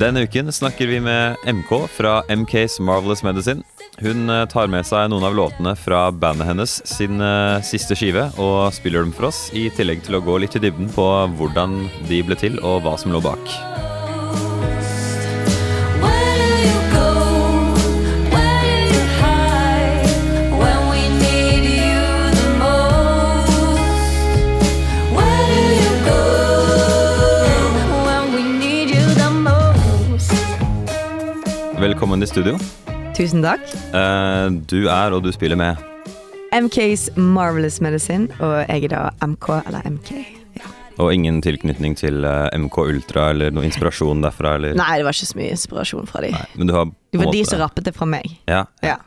Denne uken snakker vi med MK fra MKs Marvelous Medicine. Hun eh, tar med seg noen av låtene fra bandet hennes sin eh, siste skive og spiller dem for oss, i tillegg til å gå litt i dybden på hvordan de ble til og hva som lå bak. Velkommen i studio. Tusen takk. Eh, Du er og du spiller med. MKs Marvelous Medicine, og jeg er da MK, eller MK. Ja. Og ingen tilknytning til eh, MK Ultra eller noe inspirasjon derfra? Eller? Nei, det var ikke så mye inspirasjon fra de. Nei, Men du har på Det var de som rappet det fra meg. Ja, Ja.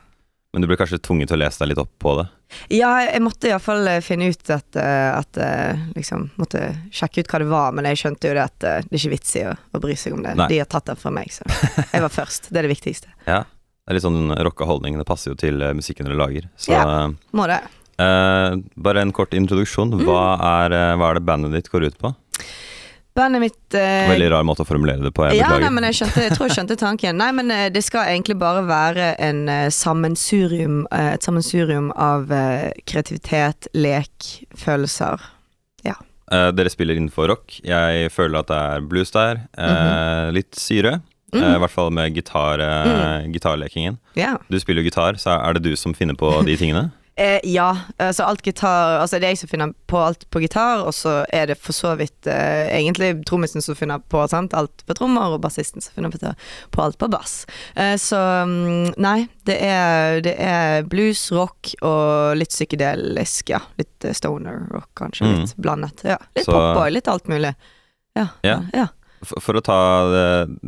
Men du ble kanskje tvunget til å lese deg litt opp på det? Ja, jeg måtte iallfall finne ut at, eh, at eh, Liksom måtte sjekke ut hva det var, men jeg skjønte jo det at eh, det er ikke vits i å, å bry seg om det. Nei. De har tatt det fra meg, så jeg var først. Det er det viktigste. Ja. Det er litt sånn rocka holdning. Det passer jo til eh, musikken dere lager. Så Ja. Må det. eh, bare en kort introduksjon. Mm. Hva er, eh, hva er det bandet ditt går ut på? Bandet mitt eh, Veldig rar måte å formulere det på. Jeg ja, nei, men jeg, skjønte, jeg tror jeg skjønte tanken. Nei, men eh, det skal egentlig bare være en eh, sammensurium, eh, et sammensurium av eh, kreativitet, lek, følelser. Eh, dere spiller innenfor rock. Jeg føler at det er blues der. eh, -hmm. Litt syre. Mm. I hvert fall med gitar, mm. gitarlekingen. Yeah. Du spiller jo gitar, så er det du som finner på de tingene? Eh, ja, altså alt gitar Altså det er jeg som finner på alt på gitar, og så er det for så vidt eh, egentlig trommisen som finner på sant? alt på trommer, og bassisten som finner på, på alt på bass. Eh, så mm, nei, det er, det er blues, rock og litt psykedelisk, ja. Litt eh, stoner rock, kanskje. Mm. Litt blandet. Ja. Litt Så- pop og litt alt mulig. Ja. Yeah. ja. For, for å ta det,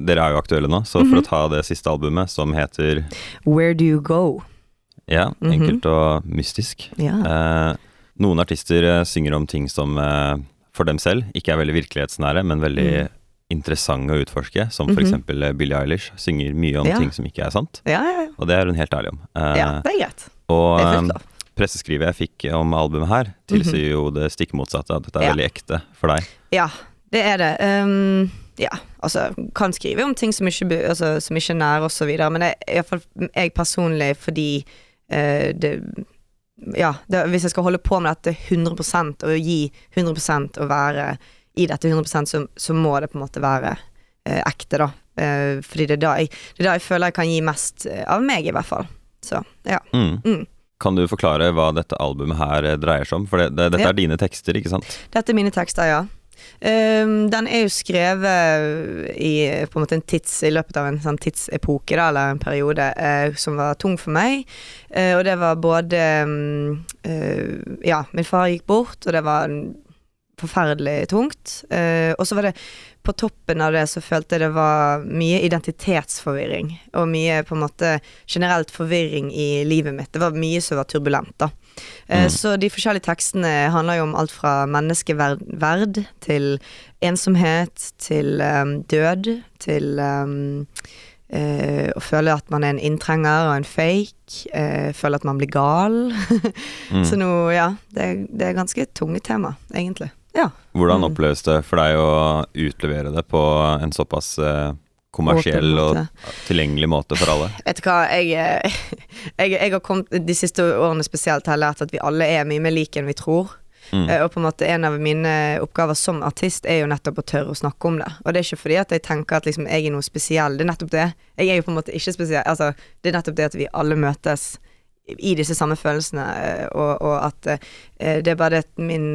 Dere er jo aktuelle nå, så for Mhm. å ta det siste albumet, som heter Where do you go? Ja, Mhm. enkelt og mystisk. Ja. Eh, noen artister eh, synger om ting som eh, for dem selv ikke er veldig virkelighetsnære, men veldig Mm. interessante å utforske. Som for -hmm. eksempel eh, Billie Eilish synger mye om Ja. ting som ikke er sant. Ja, ja, ja. Og det er hun helt ærlig om. Eh, ja, det er greit. og Det er eh, presseskrivet jeg fikk om albumet her, tilsier jo det stikk motsatte, at dette er Mhm. Ja. veldig ekte for deg. Ja, det er det. Um, ja, altså kan skrive om ting som ikke, altså, som ikke er nære osv., men jeg, hvert jeg personlig fordi det Ja, det, hvis jeg skal holde på med dette 100 og gi 100 og være i dette 100% så, så må det på en måte være eh, ekte, da. Eh, fordi det er, da jeg, det er da jeg føler jeg kan gi mest eh, av meg, i hvert fall. Så ja. Mm. Mm. Kan du forklare hva dette albumet her eh, dreier seg om? For det, det, dette Ja. er dine tekster, ikke sant? Dette er mine tekster, ja. Um, den er jo skrevet i på en måte en tids, i løpet av en sånn tidsepoke, da, eller en periode, uh, som var tung for meg. Uh, og det var både um, uh, Ja, min far gikk bort, og det var forferdelig tungt. Og så var det på toppen av det så følte jeg det var mye identitetsforvirring. Og mye på en måte generelt forvirring i livet mitt. Det var mye som var turbulent, da. Eh, Mm. Så de forskjellige tekstene handler jo om alt fra menneskeverd til ensomhet, til um, død, til um, uh, å føle at man er en inntrenger og en fake. Uh, føle at man blir gal. Mm. Så nå, ja. Det, det er ganske tunge tema, egentlig. Ja. Hvordan Mm. oppleves det for deg å utlevere det på en såpass eh, kommersiell og tilgjengelig måte for alle? Vet du hva, jeg, eh, jeg, jeg har kommet de siste årene spesielt har lært at vi alle er mye mer like enn vi tror. Mm. Eh, Og på en måte en av mine oppgaver som artist er jo nettopp å tørre å snakke om det. Og det er ikke fordi at jeg tenker at liksom jeg er noe spesiell, det er nettopp det. Jeg er jo på en måte ikke spesiell. Altså, det er nettopp det at vi alle møtes i disse samme følelsene, eh, og, og at det er bare det at min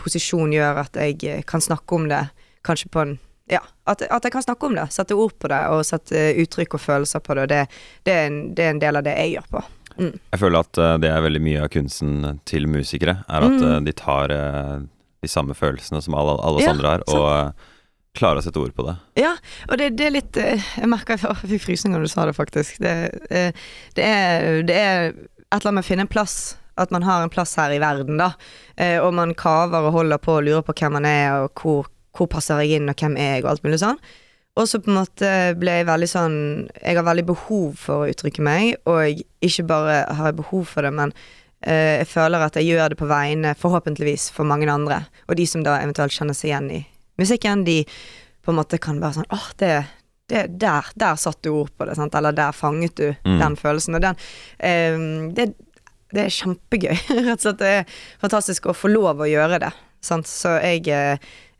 posisjon gjør at jeg kan snakke om det kanskje på en ja, at, at jeg kan snakke om det, sette ord på det og sette uttrykk og følelser på det. Det, det, er en, det er en del av det jeg gjør på. Mm. Jeg føler at eh, det er veldig mye av kunsten til musikere, er at Mm. eh, de tar eh, de samme følelsene som alle, alle oss Ja, andre har, og eh, klarer å sette ord på det. Ja, og det, det er litt eh, Jeg merka jeg fikk frysninger da du sa det, faktisk. Det, eh, det, er, det er et eller annet med å finne en plass. At man har en plass her i verden, da. Eh, Og man kaver og holder på og lurer på hvem man er, og hvor, hvor passer jeg inn, og hvem er jeg, og alt mulig sånn. Og så på en måte ble jeg veldig sånn Jeg har veldig behov for å uttrykke meg, og ikke bare har jeg behov for det, men uh, jeg føler at jeg gjør det på vegne, forhåpentligvis, for mange andre. Og de som da eventuelt kjenner seg igjen i musikken, de på en måte kan være sånn åh, det, det, der, der satte du ord på det, sant? eller der fanget du Mm. den følelsen. Og den eh, det, det er kjempegøy. Rett og slett det er fantastisk å få lov å gjøre det. Sant? Så jeg eh,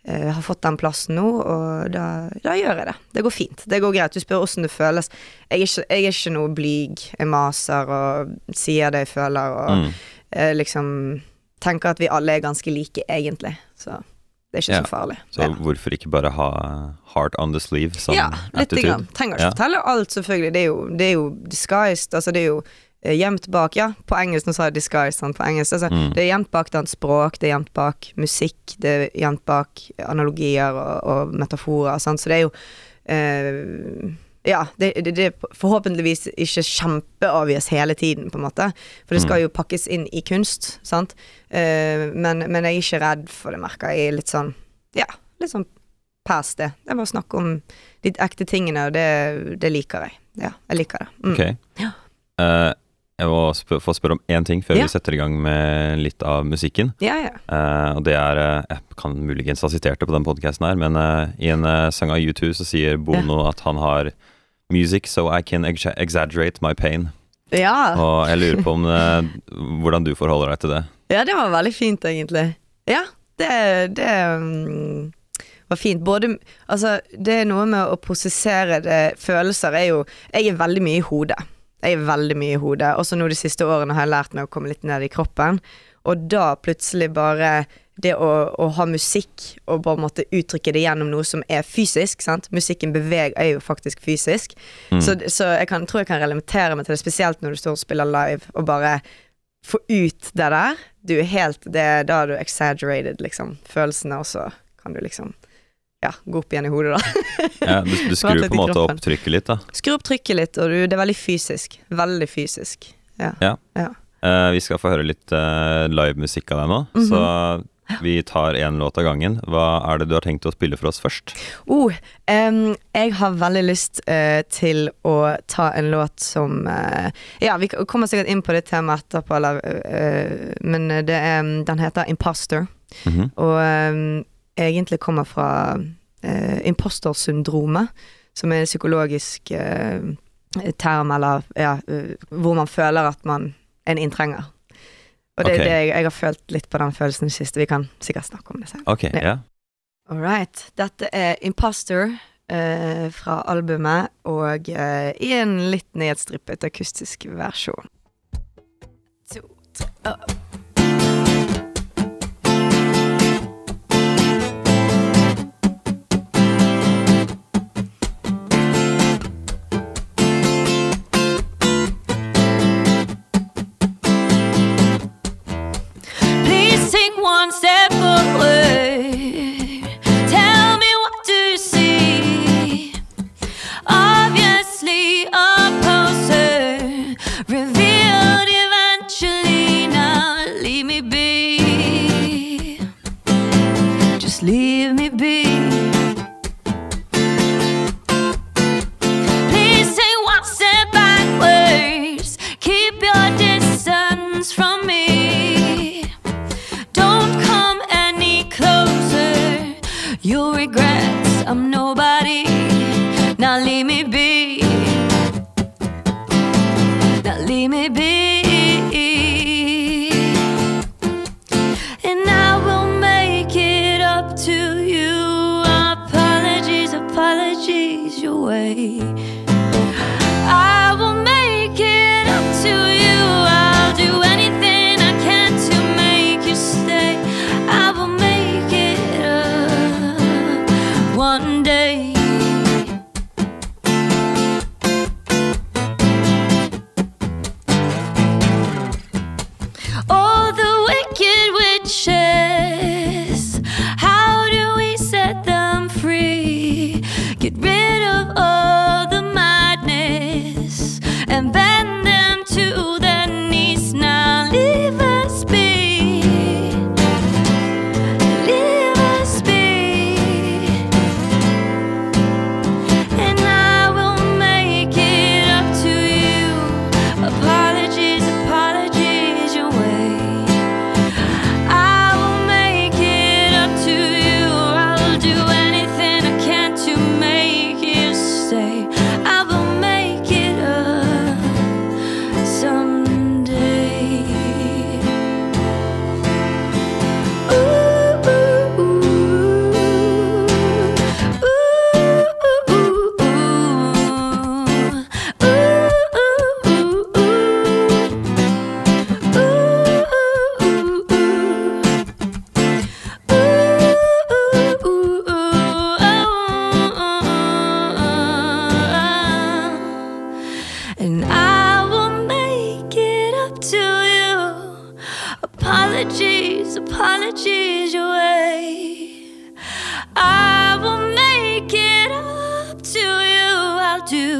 eh, har fått den plassen nå, og da, da gjør jeg det. Det går fint. Det går greit. Du spør åssen det føles. Jeg er ikke, jeg er ikke noe blyg. Jeg maser og sier det jeg føler, og Mm. uh, liksom tenker at vi alle er ganske like, egentlig. Så det er ikke Ja. så farlig. Så Ja. hvorfor ikke bare ha heart on the sleeve som Ja, litt attitude? grann. Trenger ikke Ja. fortelle alt, selvfølgelig. Det er jo, det er jo disguised, altså det er jo gjemt bak Ja, på engelsk, nå sa jeg 'disguise' sant, på engelsk. Altså, Mm. Det er gjemt bak dans språk, det er gjemt bak musikk, det er gjemt bak analogier og, og metaforer, sant, så det er jo eh, ja, det, det, det er forhåpentligvis ikke kjempeavgjøres hele tiden, på en måte. For det skal jo pakkes inn i kunst, sant. Eh, men, men jeg er ikke redd for det, merker jeg. Litt sånn, ja, litt sånn past det. Det er bare å snakke om de ekte tingene, og det, det liker jeg. Ja, jeg liker det. Mm. Ok. Ja. Eh, jeg må sp få spørre om én ting før Ja. vi setter i gang med litt av musikken. Ja, ja. Uh, og det er eh, Jeg kan muligens ha sitert det på den podkasten her, men uh, i en uh, sang av U2 så sier Bono at han har Music so I can ex exaggerate my pain. Ja. Og jeg lurer på om hvordan du forholder deg til det. ja, det var veldig fint, egentlig. Ja, det, det um var fint. Både Altså, det er noe med å prosessere det Følelser er jo Jeg er veldig mye i hodet. Jeg er veldig mye i hodet. Også nå de siste årene har jeg lært meg å komme litt ned i kroppen. Og da plutselig bare det å, å ha musikk og bare måtte uttrykke det gjennom noe som er fysisk. sant? Musikken beveger er jo faktisk fysisk. Mm. Så, så jeg kan, tror jeg kan relatere meg til det, spesielt når du står og spiller live, og bare få ut det der. Du er helt det, Da er du exaggerated, liksom, følelsene, også kan du liksom ja, gå opp igjen i hodet, da. Ja, du, du skrur på en måte opp trykket litt, da. Skru opp trykket litt, og du, det er veldig fysisk. Veldig fysisk. Ja. Eh, vi skal få høre litt uh, livemusikk av deg nå, Mhm. så vi tar én låt av gangen. Hva er det du har tenkt å spille for oss først? Oh, um, jeg har veldig lyst uh, til å ta en låt som Ja, vi kommer sikkert inn på det temaet etterpå, eller, men det er, den heter 'Imposter'. Mhm. Og em, egentlig kommer fra eh, impostersyndromet, som er en psykologisk eh, term, eller ja, eh, hvor man føler at man er en inntrenger. Og det er det jeg, jeg har følt litt på den følelsen i det siste. Vi kan sikkert snakke om det senere. Okay, Ja. yeah. All right. Dette er Imposter eh, fra albumet, og eh, i en litt nedstrippet akustisk versjon. To, tre, opp. Now leave me be.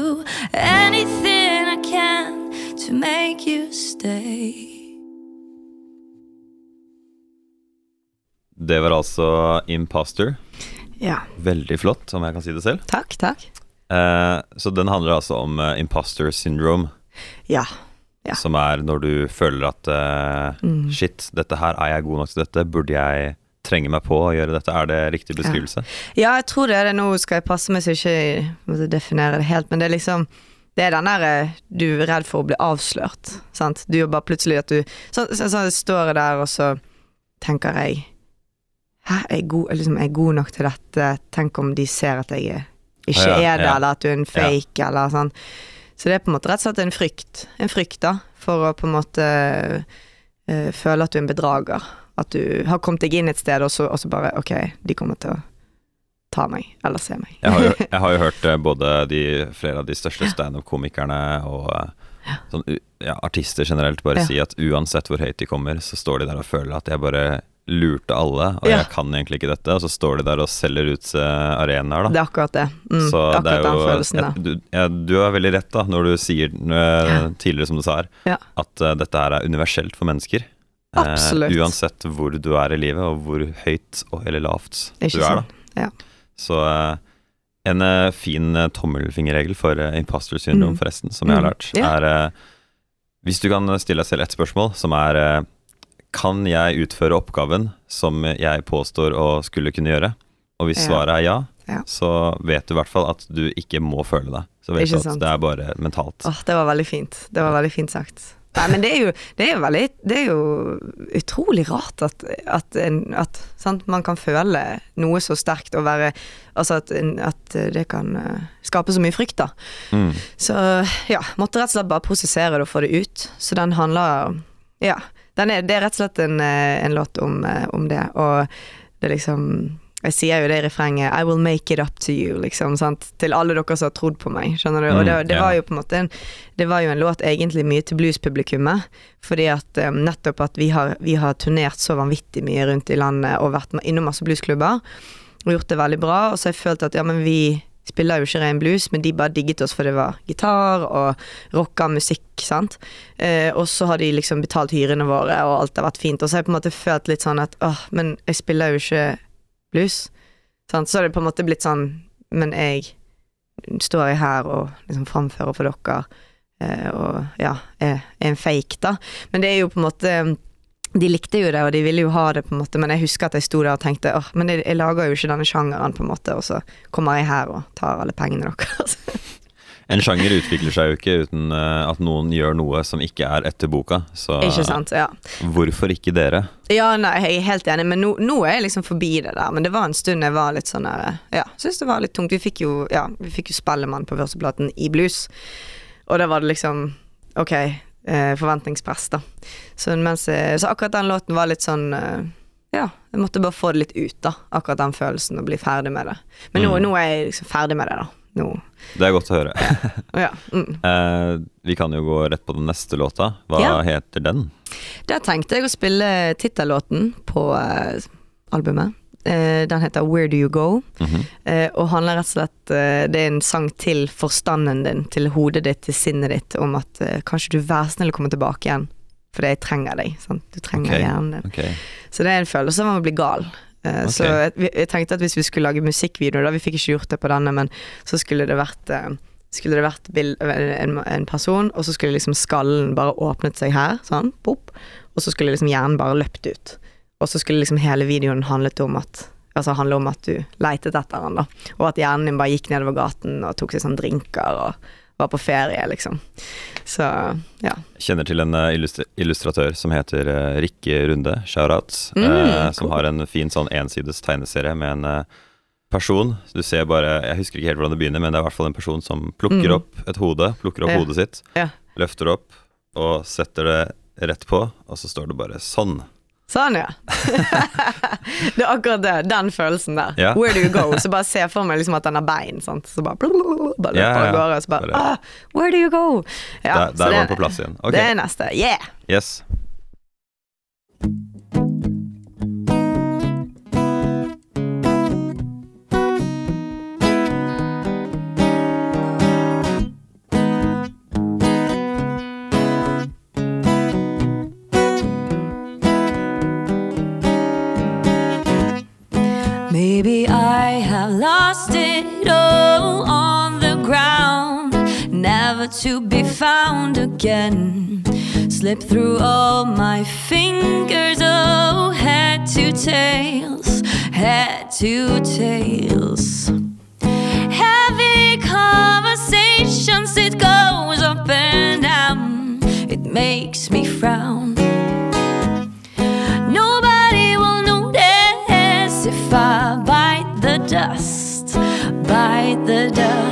Do anything I can to make you stay. Det var altså Imposter. Ja. Veldig flott, om jeg kan si det selv. Takk, takk. Eh, så den handler altså om eh, imposter syndrome, Ja. Ja. som er når du føler at eh, Mm. Shit, dette her, er jeg god nok til dette? Burde jeg trenge meg på å gjøre dette? Er det riktig beskrivelse? Ja, jeg tror det er det. Nå skal jeg passe meg så jeg ikke definere det helt, men det er liksom det er den der eh, du er redd for å bli avslørt. Sant? Du er bare plutselig at du Så, så, så står jeg der, og så tenker jeg Hæ, er jeg, god, liksom, er jeg god nok til dette? Tenk om de ser at jeg ikke Ja, ja, er det, ja. eller at du er en fake, eller sånn. Så det er på en måte rett og slett en frykt. En frykt, da, for å på en måte øh, føle at du er en bedrager. At du har kommet deg inn et sted, og så, og så bare Ok, de kommer til å ta meg, eller se meg. Jeg har jo, jeg har jo hørt eh, både de, flere av de største standup-komikerne og eh, sånn, ja, artister generelt bare Ja. si at uansett hvor høyt de kommer, så står de der og føler at jeg bare lurte alle, og Ja. jeg kan egentlig ikke dette, og så står de der og selger ut uh, arenaer, da. Det er akkurat det. Mm, Så akkurat det er den følelsen da. du, ja, du har veldig rett da når du sier eh, tidligere, som du sa her, at uh, dette her er universelt for mennesker. Eh, Absolutt. uansett hvor du er i livet, og hvor høyt og, eller lavt er du er, da. Ja. Så eh, en eh, fin tommelfingerregel for imposter syndrome, Mm. forresten, som jeg har Mm. lært, Ja. er Hvis du kan stille deg selv ett spørsmål, som er Kan jeg utføre oppgaven som jeg påstår å skulle kunne gjøre? Og hvis Ja. svaret er ja, Ja. så vet du i hvert fall at du ikke må føle deg. Så vet du at sant. det er bare mentalt. Åh, det var veldig fint. Det var veldig fint sagt. Nei, men det er jo, det er jo veldig Det er jo utrolig rart at, at, en, at sant, man kan føle noe så sterkt og være Altså at, at det kan eh, skape så mye frykt, da. Mm. Så ja, måtte rett og slett bare prosessere det og få det ut. Så den handler Ja. Den er, det er rett og slett en, eh, en låt om, eh, om det, og det er liksom jeg sier jo det i refrenget 'I will make it up to you', liksom, sant? til alle dere som har trodd på meg. Skjønner du? og det, Mm, det var jo på en måte en Det var jo en låt egentlig mye til bluespublikummet. Fordi at um, nettopp at vi har, vi har turnert så vanvittig mye rundt i landet og vært innom masse bluesklubber og gjort det veldig bra. Og så har jeg følt at ja, men vi spiller jo ikke ren blues, men de bare digget oss for det var gitar og rocka musikk, sant. Eh, og så har de liksom betalt hyrene våre, og alt har vært fint. Og så har jeg på en måte følt litt sånn at åh, men jeg spiller jo ikke blues. Så har det på en måte blitt sånn, men jeg står jeg her og liksom framfører for dere, eh, og ja, er, er en fake, da. Men det er jo på en måte de likte jo det, og de ville jo ha det, på en måte, men jeg husker at jeg sto der og tenkte åh, men jeg, jeg lager jo ikke denne sjangeren, på en måte, og så kommer jeg her og tar alle pengene deres. En sjanger utvikler seg jo ikke uten eh, at noen gjør noe som ikke er etter boka. Så ikke sant? Ja. hvorfor ikke dere? ja, nei, jeg er helt enig, men nå, nå er jeg liksom forbi det der. Men det var en stund jeg var litt sånn der Ja, syns det var litt tungt. Vi fikk jo, ja, vi fikk jo Spellemann på førsteplaten i blues, og da var det liksom Ok, eh, forventningspress, da. Så, mens så akkurat den låten var litt sånn eh, Ja, jeg måtte bare få det litt ut, da. Akkurat den følelsen, og bli ferdig med det. Men nå, Mm. nå er jeg liksom ferdig med det, da. Nå Det er godt å høre. Ja. Mm. Eh, vi kan jo gå rett på den neste låta. Hva Ja. heter den? Der tenkte jeg å spille tittellåten på eh, albumet. Eh, den heter Where Do You Go? Mhm. Eh, og handler rett og slett eh, Det er en sang til forstanden din, til hodet ditt, til sinnet ditt, om at eh, kanskje du vær snill å komme tilbake igjen. Fordi jeg trenger deg. Sant? Du trenger okay. hjernen din. Okay. Så det er en følelse av å bli gal. Eh, Ok. Så jeg, tenkte at hvis vi skulle lage musikkvideo, da vi fikk ikke gjort det på denne, men så skulle det vært eh, skulle det vært bild, en, en person, og så skulle liksom skallen bare åpnet seg her, sånn, pop, og så skulle liksom hjernen bare løpt ut. Og så skulle liksom hele videoen handlet om at Altså handle om at du leitet etter han, da. Og at hjernen din bare gikk nedover gaten og tok seg sånn drinker og var på ferie, liksom. Så ja. Kjenner til en eh, illustratør som heter eh, Rikke Runde, shout-out, Mm, eh, som cool. har en fin sånn ensides tegneserie med en eh, person. Du ser bare Jeg husker ikke helt hvordan det begynner, men det er i hvert fall en person som plukker Mm. opp et hode, plukker opp Ja. hodet sitt, Ja. løfter det opp og setter det rett på, og så står det bare sånn. Sånn, ja. det er akkurat det. Den følelsen der. Ja. Where do you go? Så bare se for meg liksom at den har bein. Sant? Så bare, bare løper Ja, ja, av ja. gårde, og så bare, ah, Where do you go? Ja, der der var den på plass igjen. Okay. Det er neste. Yeah! yes. Never to be found again. Slip through all my fingers, oh, head to tails, head to tails. Heavy conversations, it goes up and down, it makes me frown. Nobody will notice if I bite the dust, bite the dust.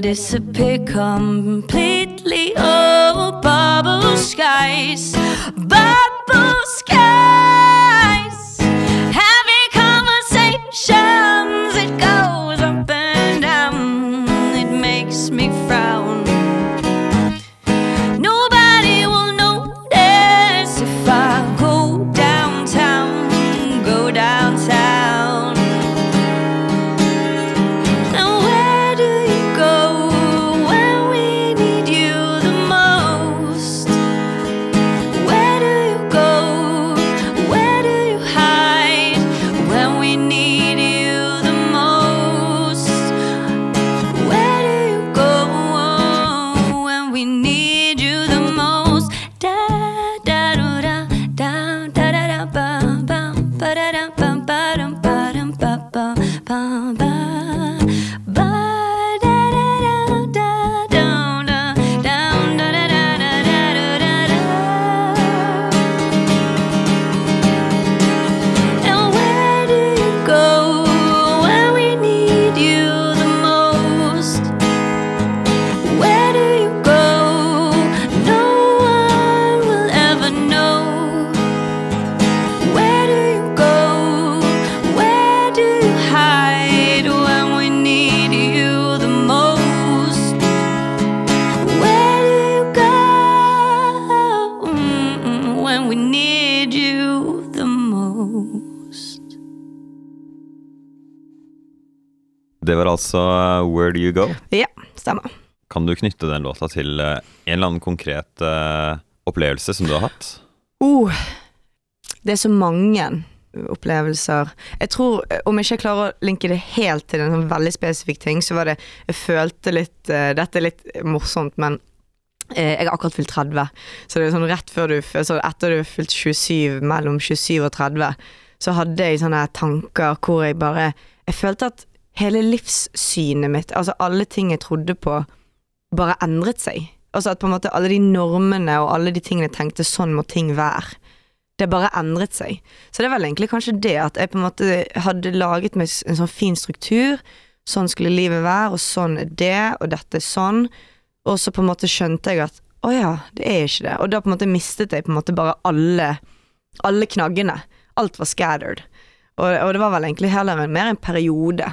Disappear completely? Oh, bubble skies, need you the most? Det var altså uh, Where Do You Go. Ja, stemmer. Kan du knytte den låta til uh, en eller annen konkret uh, opplevelse som du har hatt? Oh, det er så mange opplevelser. Jeg tror, eh, om jeg ikke klarer å linke det helt til en sånn veldig spesifikk ting, så var det Jeg følte litt uh, Dette er litt morsomt, men jeg har akkurat fylt 30. Så det er sånn rett før du så Etter du har fylt 27, mellom 27 og 30, så hadde jeg sånne tanker hvor jeg bare Jeg følte at hele livssynet mitt, altså alle ting jeg trodde på, bare endret seg. Altså at på en måte alle de normene og alle de tingene jeg tenkte sånn må ting være. Det bare endret seg. Så det er vel egentlig kanskje det at jeg på en måte hadde laget meg en sånn fin struktur. Sånn skulle livet være, og sånn er det, og dette er sånn. Og så på en måte skjønte jeg at å ja, det er ikke det. Og da på en måte mistet jeg på en måte bare alle, alle knaggene. Alt var scattered. Og, og det var vel egentlig heller mer en periode.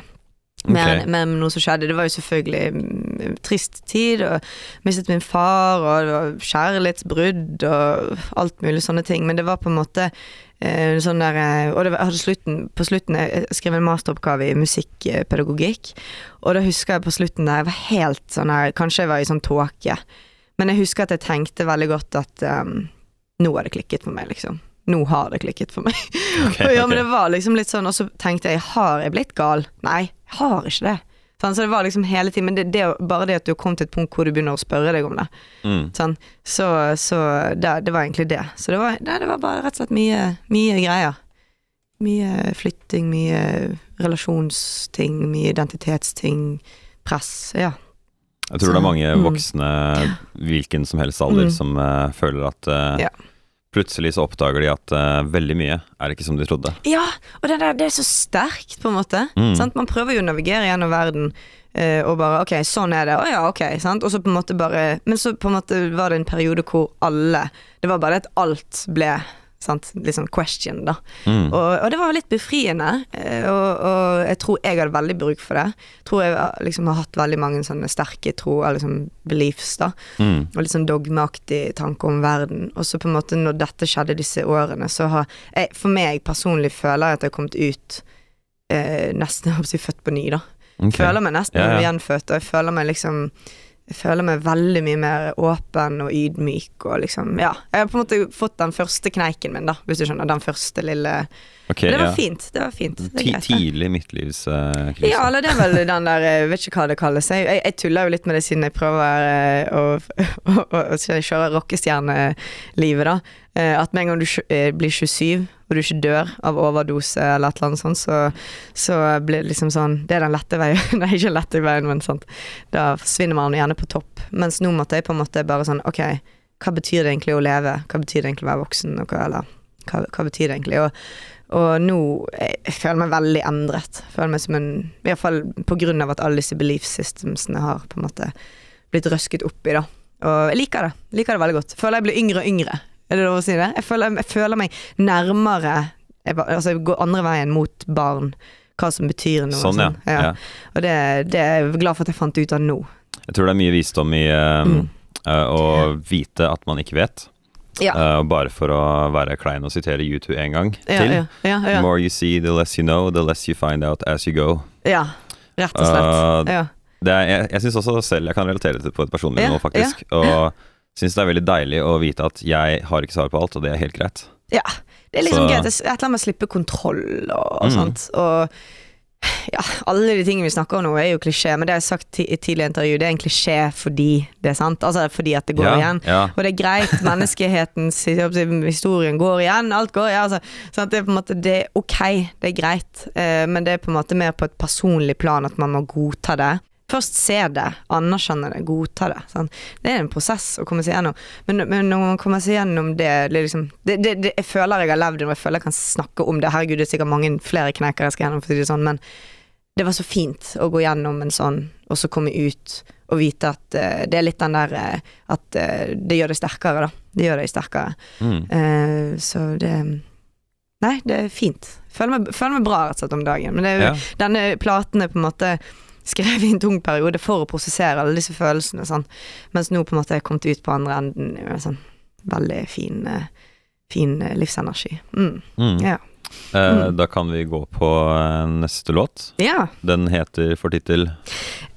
Med, okay. med noe som skjedde. Det var jo selvfølgelig mm, trist tid, og mistet min far, og det var kjærlighetsbrudd og alt mulig sånne ting. Men det var på en måte sånn der eh, Og det var, slutten, på slutten Jeg skrev en masteroppgave i musikkpedagogikk, og da husker jeg på slutten der jeg var helt sånn her Kanskje jeg var i sånn tåke, men jeg husker at jeg tenkte veldig godt at um, nå har det klikket for meg, liksom. Nå har det klikket for meg. Okay, ja, men det var liksom litt sånn, og så tenkte jeg, har jeg blitt gal? Nei, jeg har ikke det. Sånn, så det var liksom hele tiden, men det, det, bare det at du kommet til et punkt hvor du begynner å spørre deg om det, Mm. sånn, så, så det, det var egentlig det. Så det var, det var bare rett og slett mye, mye greier. Mye flytting, mye relasjonsting, mye identitetsting, press, ja. Jeg tror det er mange Mm. voksne, hvilken som helst alder, Mm. som uh, føler at uh, Ja. Plutselig så oppdager de at uh, veldig mye er ikke som de trodde. Ja, og det, der, det er så sterkt, på en måte. Mm. Sant? Man prøver jo å navigere gjennom verden eh, og bare Ok, sånn er det. Å ja, ok. Sant? Og så på en måte bare Men så på en måte var det en periode hvor alle Det var bare det at alt ble Sant? Litt sånn question, da. Mm. Og, og det var litt befriende, eh, og, og jeg tror jeg hadde veldig bruk for det. Tror jeg eh, liksom har hatt veldig mange sånne sterke tro, eller liksom beliefs, da. Mm. Og litt sånn dogmeaktig tanke om verden. Og så på en måte når dette skjedde disse årene, så har jeg For meg personlig føler jeg at jeg har kommet ut eh, nesten jeg si født på ny, da. Okay. Føler meg nesten Ja, ja. gjenfødt, og jeg føler meg liksom jeg føler meg veldig mye mer åpen og ydmyk og liksom Ja. Jeg har på en måte fått den første kneiken min, da, hvis du skjønner. Den første lille Ok, Det var ja. fint. Det var fint. Det greit, tidlig midtlivskrise. Ja, eller det er vel den der Jeg vet ikke hva det kalles. Jeg, jeg, jeg tuller jo litt med det siden jeg prøver eh, å, å, å, å kjøre rockestjernelivet, da. Eh, At med en gang du eh, blir 27, og du ikke dør av overdose eller et eller annet sånt, så, så blir det liksom sånn Det er den lette veien. Nei, ikke den lette veien, men sant. Da forsvinner man gjerne på topp. Mens nå måtte jeg på en måte bare sånn Ok, hva betyr det egentlig å leve? Hva betyr det egentlig å være voksen? Og hva, eller hva, hva betyr det egentlig? Og, og nå jeg, jeg føler meg veldig endret. Føler meg som en I hvert fall på grunn av at alle disse belief systemsene har på en måte blitt røsket opp i, da. Og jeg liker det. Liker det veldig godt. Føler jeg blir yngre og yngre. Er det lov å si det? Jeg føler, jeg føler meg nærmere jeg, Altså, jeg går andre veien mot barn. Hva som betyr noe. Sånn, og ja. ja. Og det, det er jeg glad for at jeg fant ut av nå. Jeg tror det er mye visdom i eh, Mm. uh, å vite at man ikke vet. Ja. Uh, bare for å være klein og sitere U2 en gang til. ja, ja, The ja. more you see, the less you know, the less you find out as you go. ja. Rett og slett. Uh, ja. Det er, jeg jeg syns også selv jeg kan relatere til det på et personlig nivå, faktisk. Og syns det er veldig deilig å vite at jeg har ikke svar på alt, og det er helt greit. Ja, det er liksom Så- greit. Er et eller annet med å slippe kontroll og, og Mm. sånt. Og ja, alle de tingene vi snakker om nå er jo klisjé, men det har jeg sagt i tidligere intervju, det er en klisjé fordi det er sant. Altså fordi at det går ja, igjen. Ja. Og det er greit, menneskehetens jeg historien går igjen, alt går igjen. Altså, sant? Det er på en måte det er ok, det er greit, eh, men det er på en måte mer på et personlig plan at man må godta det. Først se det, anerkjenne det, godta det. Sant? Det er en prosess å komme seg gjennom. Men, men når man kommer seg gjennom det, det, liksom, det, det, det Jeg føler jeg har levd det, og jeg føler jeg kan snakke om det. Herregud, det er sikkert mange flere knekker jeg skal gjennom, for å si det sånn, men det var så fint å gå gjennom en sånn, og så komme ut og vite at uh, det er litt den der uh, At uh, det gjør deg sterkere, da. Det gjør deg sterkere. Mm. Så det Nei, det er fint. Føler meg, føler meg bra rett og slett om dagen. Men det ja. denne platen er på en måte skrevet i en tung periode for å prosessere alle disse følelsene. Sånn. Mens nå på en måte er jeg kommet ut på andre enden med sånn veldig fin, eh, fin eh, livsenergi. Mm. Mm. Ja. Eh, Mm. Da kan vi gå på eh, neste låt. ja. Den heter for tittel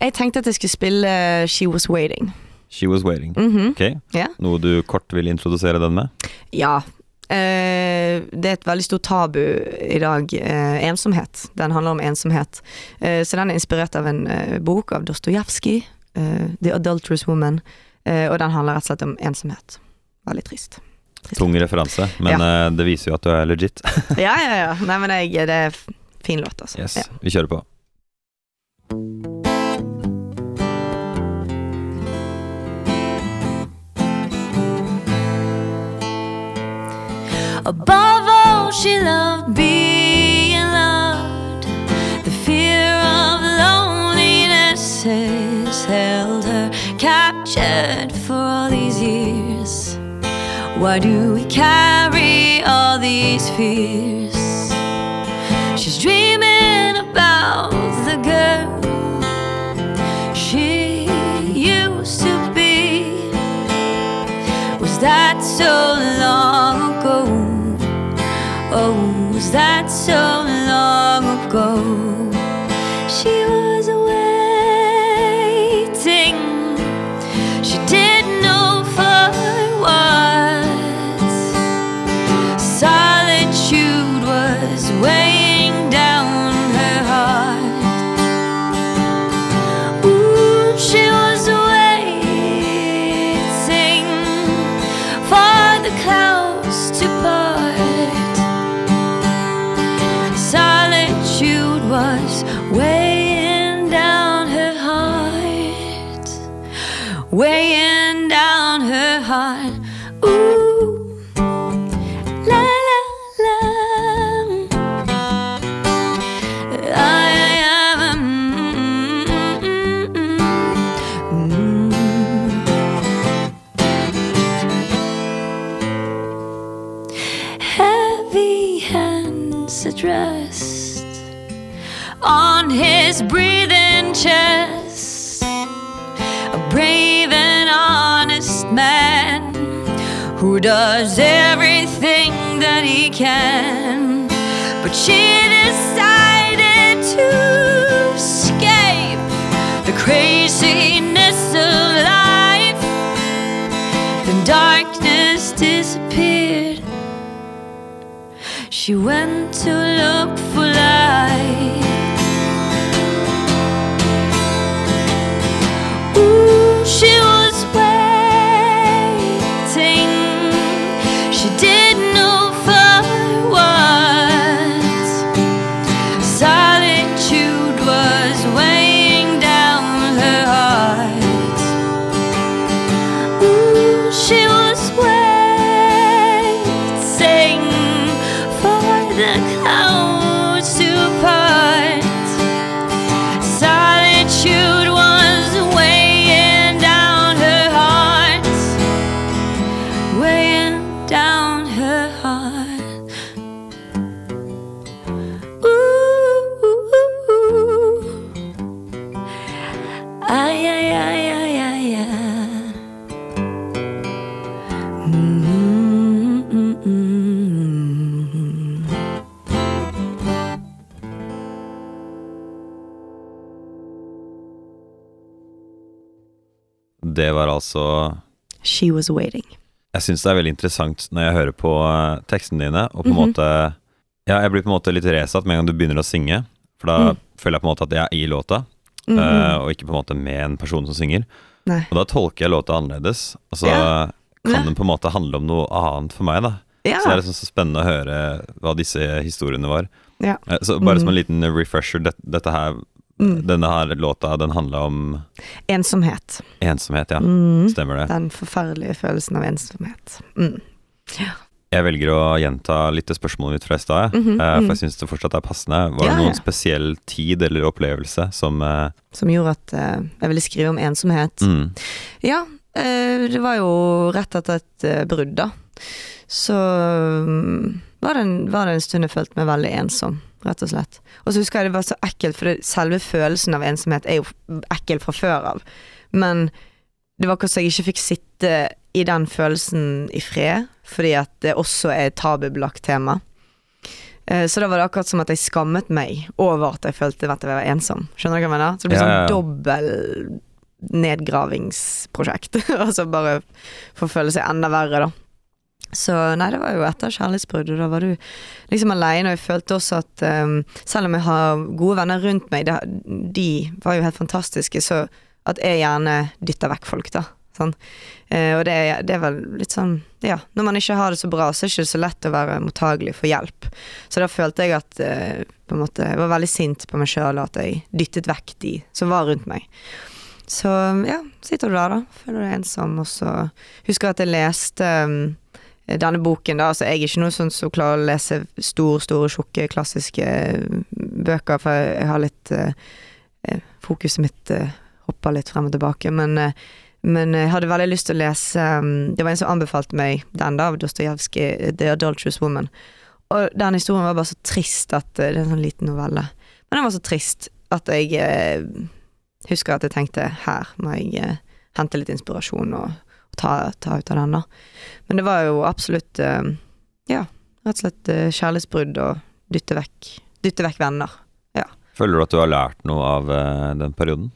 Jeg tenkte at jeg skulle spille She Was Waiting. She Was Waiting. Mhm. Ok, Yeah. Noe du kort vil introdusere den med? Ja. Eh, det er et veldig stort tabu i dag. Eh, ensomhet. Den handler om ensomhet. Eh, så den er inspirert av en bok av Dostojevskij, 'The Adulterous Woman'. Og den handler rett og slett om ensomhet. Veldig trist. trist. Tung referanse, men eh, det viser jo at du er legit. Ja, ja, ja. Nei, men jeg, det er fin låt, altså. Yes, Ja. Vi kjører på. Above all, she loved being loved. The fear of loneliness has held her captured for all these years. Why do we carry all these fears? She's dreaming about the girl she used to be. Was that so was does everything that he can. But she decided to escape the craziness of life. The darkness disappeared. She went to look for light. Det var altså She was waiting. Jeg syns det er veldig interessant når jeg hører på eh, tekstene dine, og på en Mhm. måte Ja, jeg blir på en måte litt resatt med en gang du begynner å synge, for da Mm. føler jeg på en måte at jeg er i låta, mm -hmm. uh, og ikke på en måte med en person som synger. Nei. Og da tolker jeg låta annerledes, og så Ja. kan Ja. den på en måte handle om noe annet for meg, da. Ja. Så det er liksom så spennende å høre hva disse historiene var. ja. Eh, Så bare som en Mhm. liten refresher, dette, dette her, Mm. denne her låta, den handler om Ensomhet. ensomhet, ja. Mm. Stemmer det. Den forferdelige følelsen av ensomhet. Mm. Jeg velger å gjenta litt spørsmålet mitt fra i stad. Mhm, mhm. for jeg syns det fortsatt er passende. Var det noen ja. spesiell tid eller opplevelse som eh, Som gjorde at eh, jeg ville skrive om ensomhet. mm, Ja, det var jo rett etter et brudd, da. Så mm, var, det en, var det en stund jeg følte meg veldig ensom, rett og slett. Og så husker jeg det var så ekkelt, for det, selve følelsen av ensomhet er jo ekkel fra før av. Men det var akkurat så jeg ikke fikk sitte i den følelsen i fred, fordi at det også er et tabubelagt tema. Eh, Så da var det akkurat som at jeg skammet meg over at jeg følte at jeg var ensom. Skjønner du hva jeg mener? Så det blir sånn ja, ja. dobbel nedgravingsprosjekt. altså bare for å føle seg enda verre, da. Så nei, det var jo etter kjærlighetsbruddet, og da var du liksom aleine, og jeg følte også at um, selv om jeg har gode venner rundt meg, det, de var jo helt fantastiske, så at jeg gjerne dytter vekk folk, da. Sånn. Uh, og det, det vel litt sånn Ja, når man ikke har det så bra, så er det ikke så lett å være mottagelig for hjelp. Så da følte jeg at uh, på en måte, Jeg var veldig sint på meg sjøl, at jeg dyttet vekk de som var rundt meg. Så ja, sitter du der, da. Føler deg ensom, og så husker jeg at jeg leste um, denne boken, da. Altså, jeg er ikke noen sånn som klarer å lese store, store, tjukke, klassiske uh, bøker, for jeg har litt uh, eh, Fokuset mitt uh, hopper litt frem og tilbake, men uh, men jeg hadde veldig lyst til å lese um, Det var en som anbefalte meg den, da, av Dostojevskij, 'The Adulterous Woman'. Og den historien var bare så trist at Det er en sånn liten novelle. Men den var så trist at jeg husker at jeg tenkte her må jeg hente litt inspirasjon og ta, ta ut av den, da. Men det var jo absolutt uh, Ja, rett og slett uh, kjærlighetsbrudd og dytte vekk, dytte vekk venner. Føler du at du har lært noe av eh, den perioden?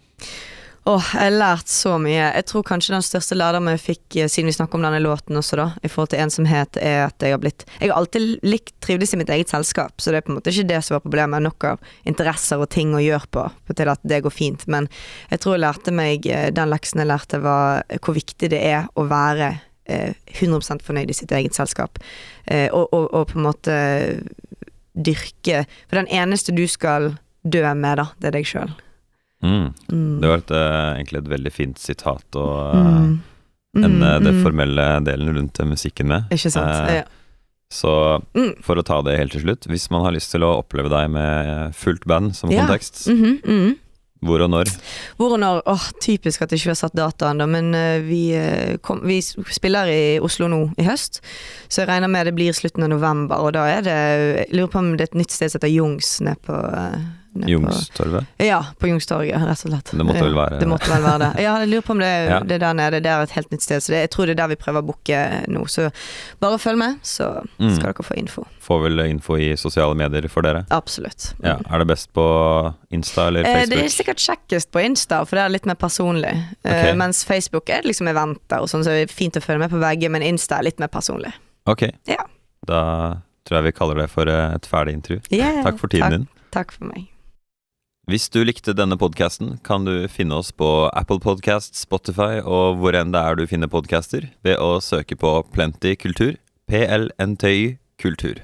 Åh, jeg har lært så mye. Jeg tror kanskje den største lærdommen jeg fikk, eh, siden vi snakker om denne låten også, da, i forhold til ensomhet, er at jeg har blitt Jeg har alltid likt trivdes i mitt eget selskap, så det er på en måte ikke det som var problemet. Nok av interesser og ting å gjøre på til at det går fint. Men jeg tror jeg lærte meg eh, Den leksen jeg lærte, var hvor viktig det er å være eh, 100 fornøyd i sitt eget selskap. Eh, og, og, og på en måte dyrke For den eneste du skal dø med, da, det er deg sjøl. Mm. Mm. Det var et, eh, egentlig et veldig fint sitat og eh, Mm. ende Mm, det mm. formelle delen rundt musikken med. Ikke sant. Eh, ja. Så Mm. for å ta det helt til slutt, hvis man har lyst til å oppleve deg med fullt band som Ja. kontekst, Mhm, -hmm. Hvor og når? Hvor og når? Åh, typisk at ikke har satt dataen, da, men uh, vi, kom, vi spiller i Oslo nå i høst. Så jeg regner med det blir slutten av november, og da er det Jeg lurer på om det er et nytt sted som heter Jungs nede på eh, Jungstorvet? Ja, på Jungstorget, rett og slett. Det måtte vel være- Det måtte vel være det. Ja, jeg lurer på om det, Ja. det er der nede. Det er et helt nytt sted, så det, jeg tror det er der vi prøver å booke nå. Så bare følg med, så Mm. skal dere få info. Får vel info i sosiale medier for dere? Absolutt. Ja, Er det best på Insta eller Facebook? Det er sikkert kjekkest på Insta, for det er litt mer personlig. Okay. Mens Facebook er liksom eventer og sånn, så det er fint å følge med på begge, men Insta er litt mer personlig. Ok, Ja. da tror jeg vi kaller det for eh, et ferdig intervju. Yeah, Takk for tiden takk, din. Takk for meg. Hvis du likte denne podkasten, kan du finne oss på Apple Podcast, Spotify og hvor enn det er du finner podcaster, ved å søke på Plenty kultur. PLNTY kultur.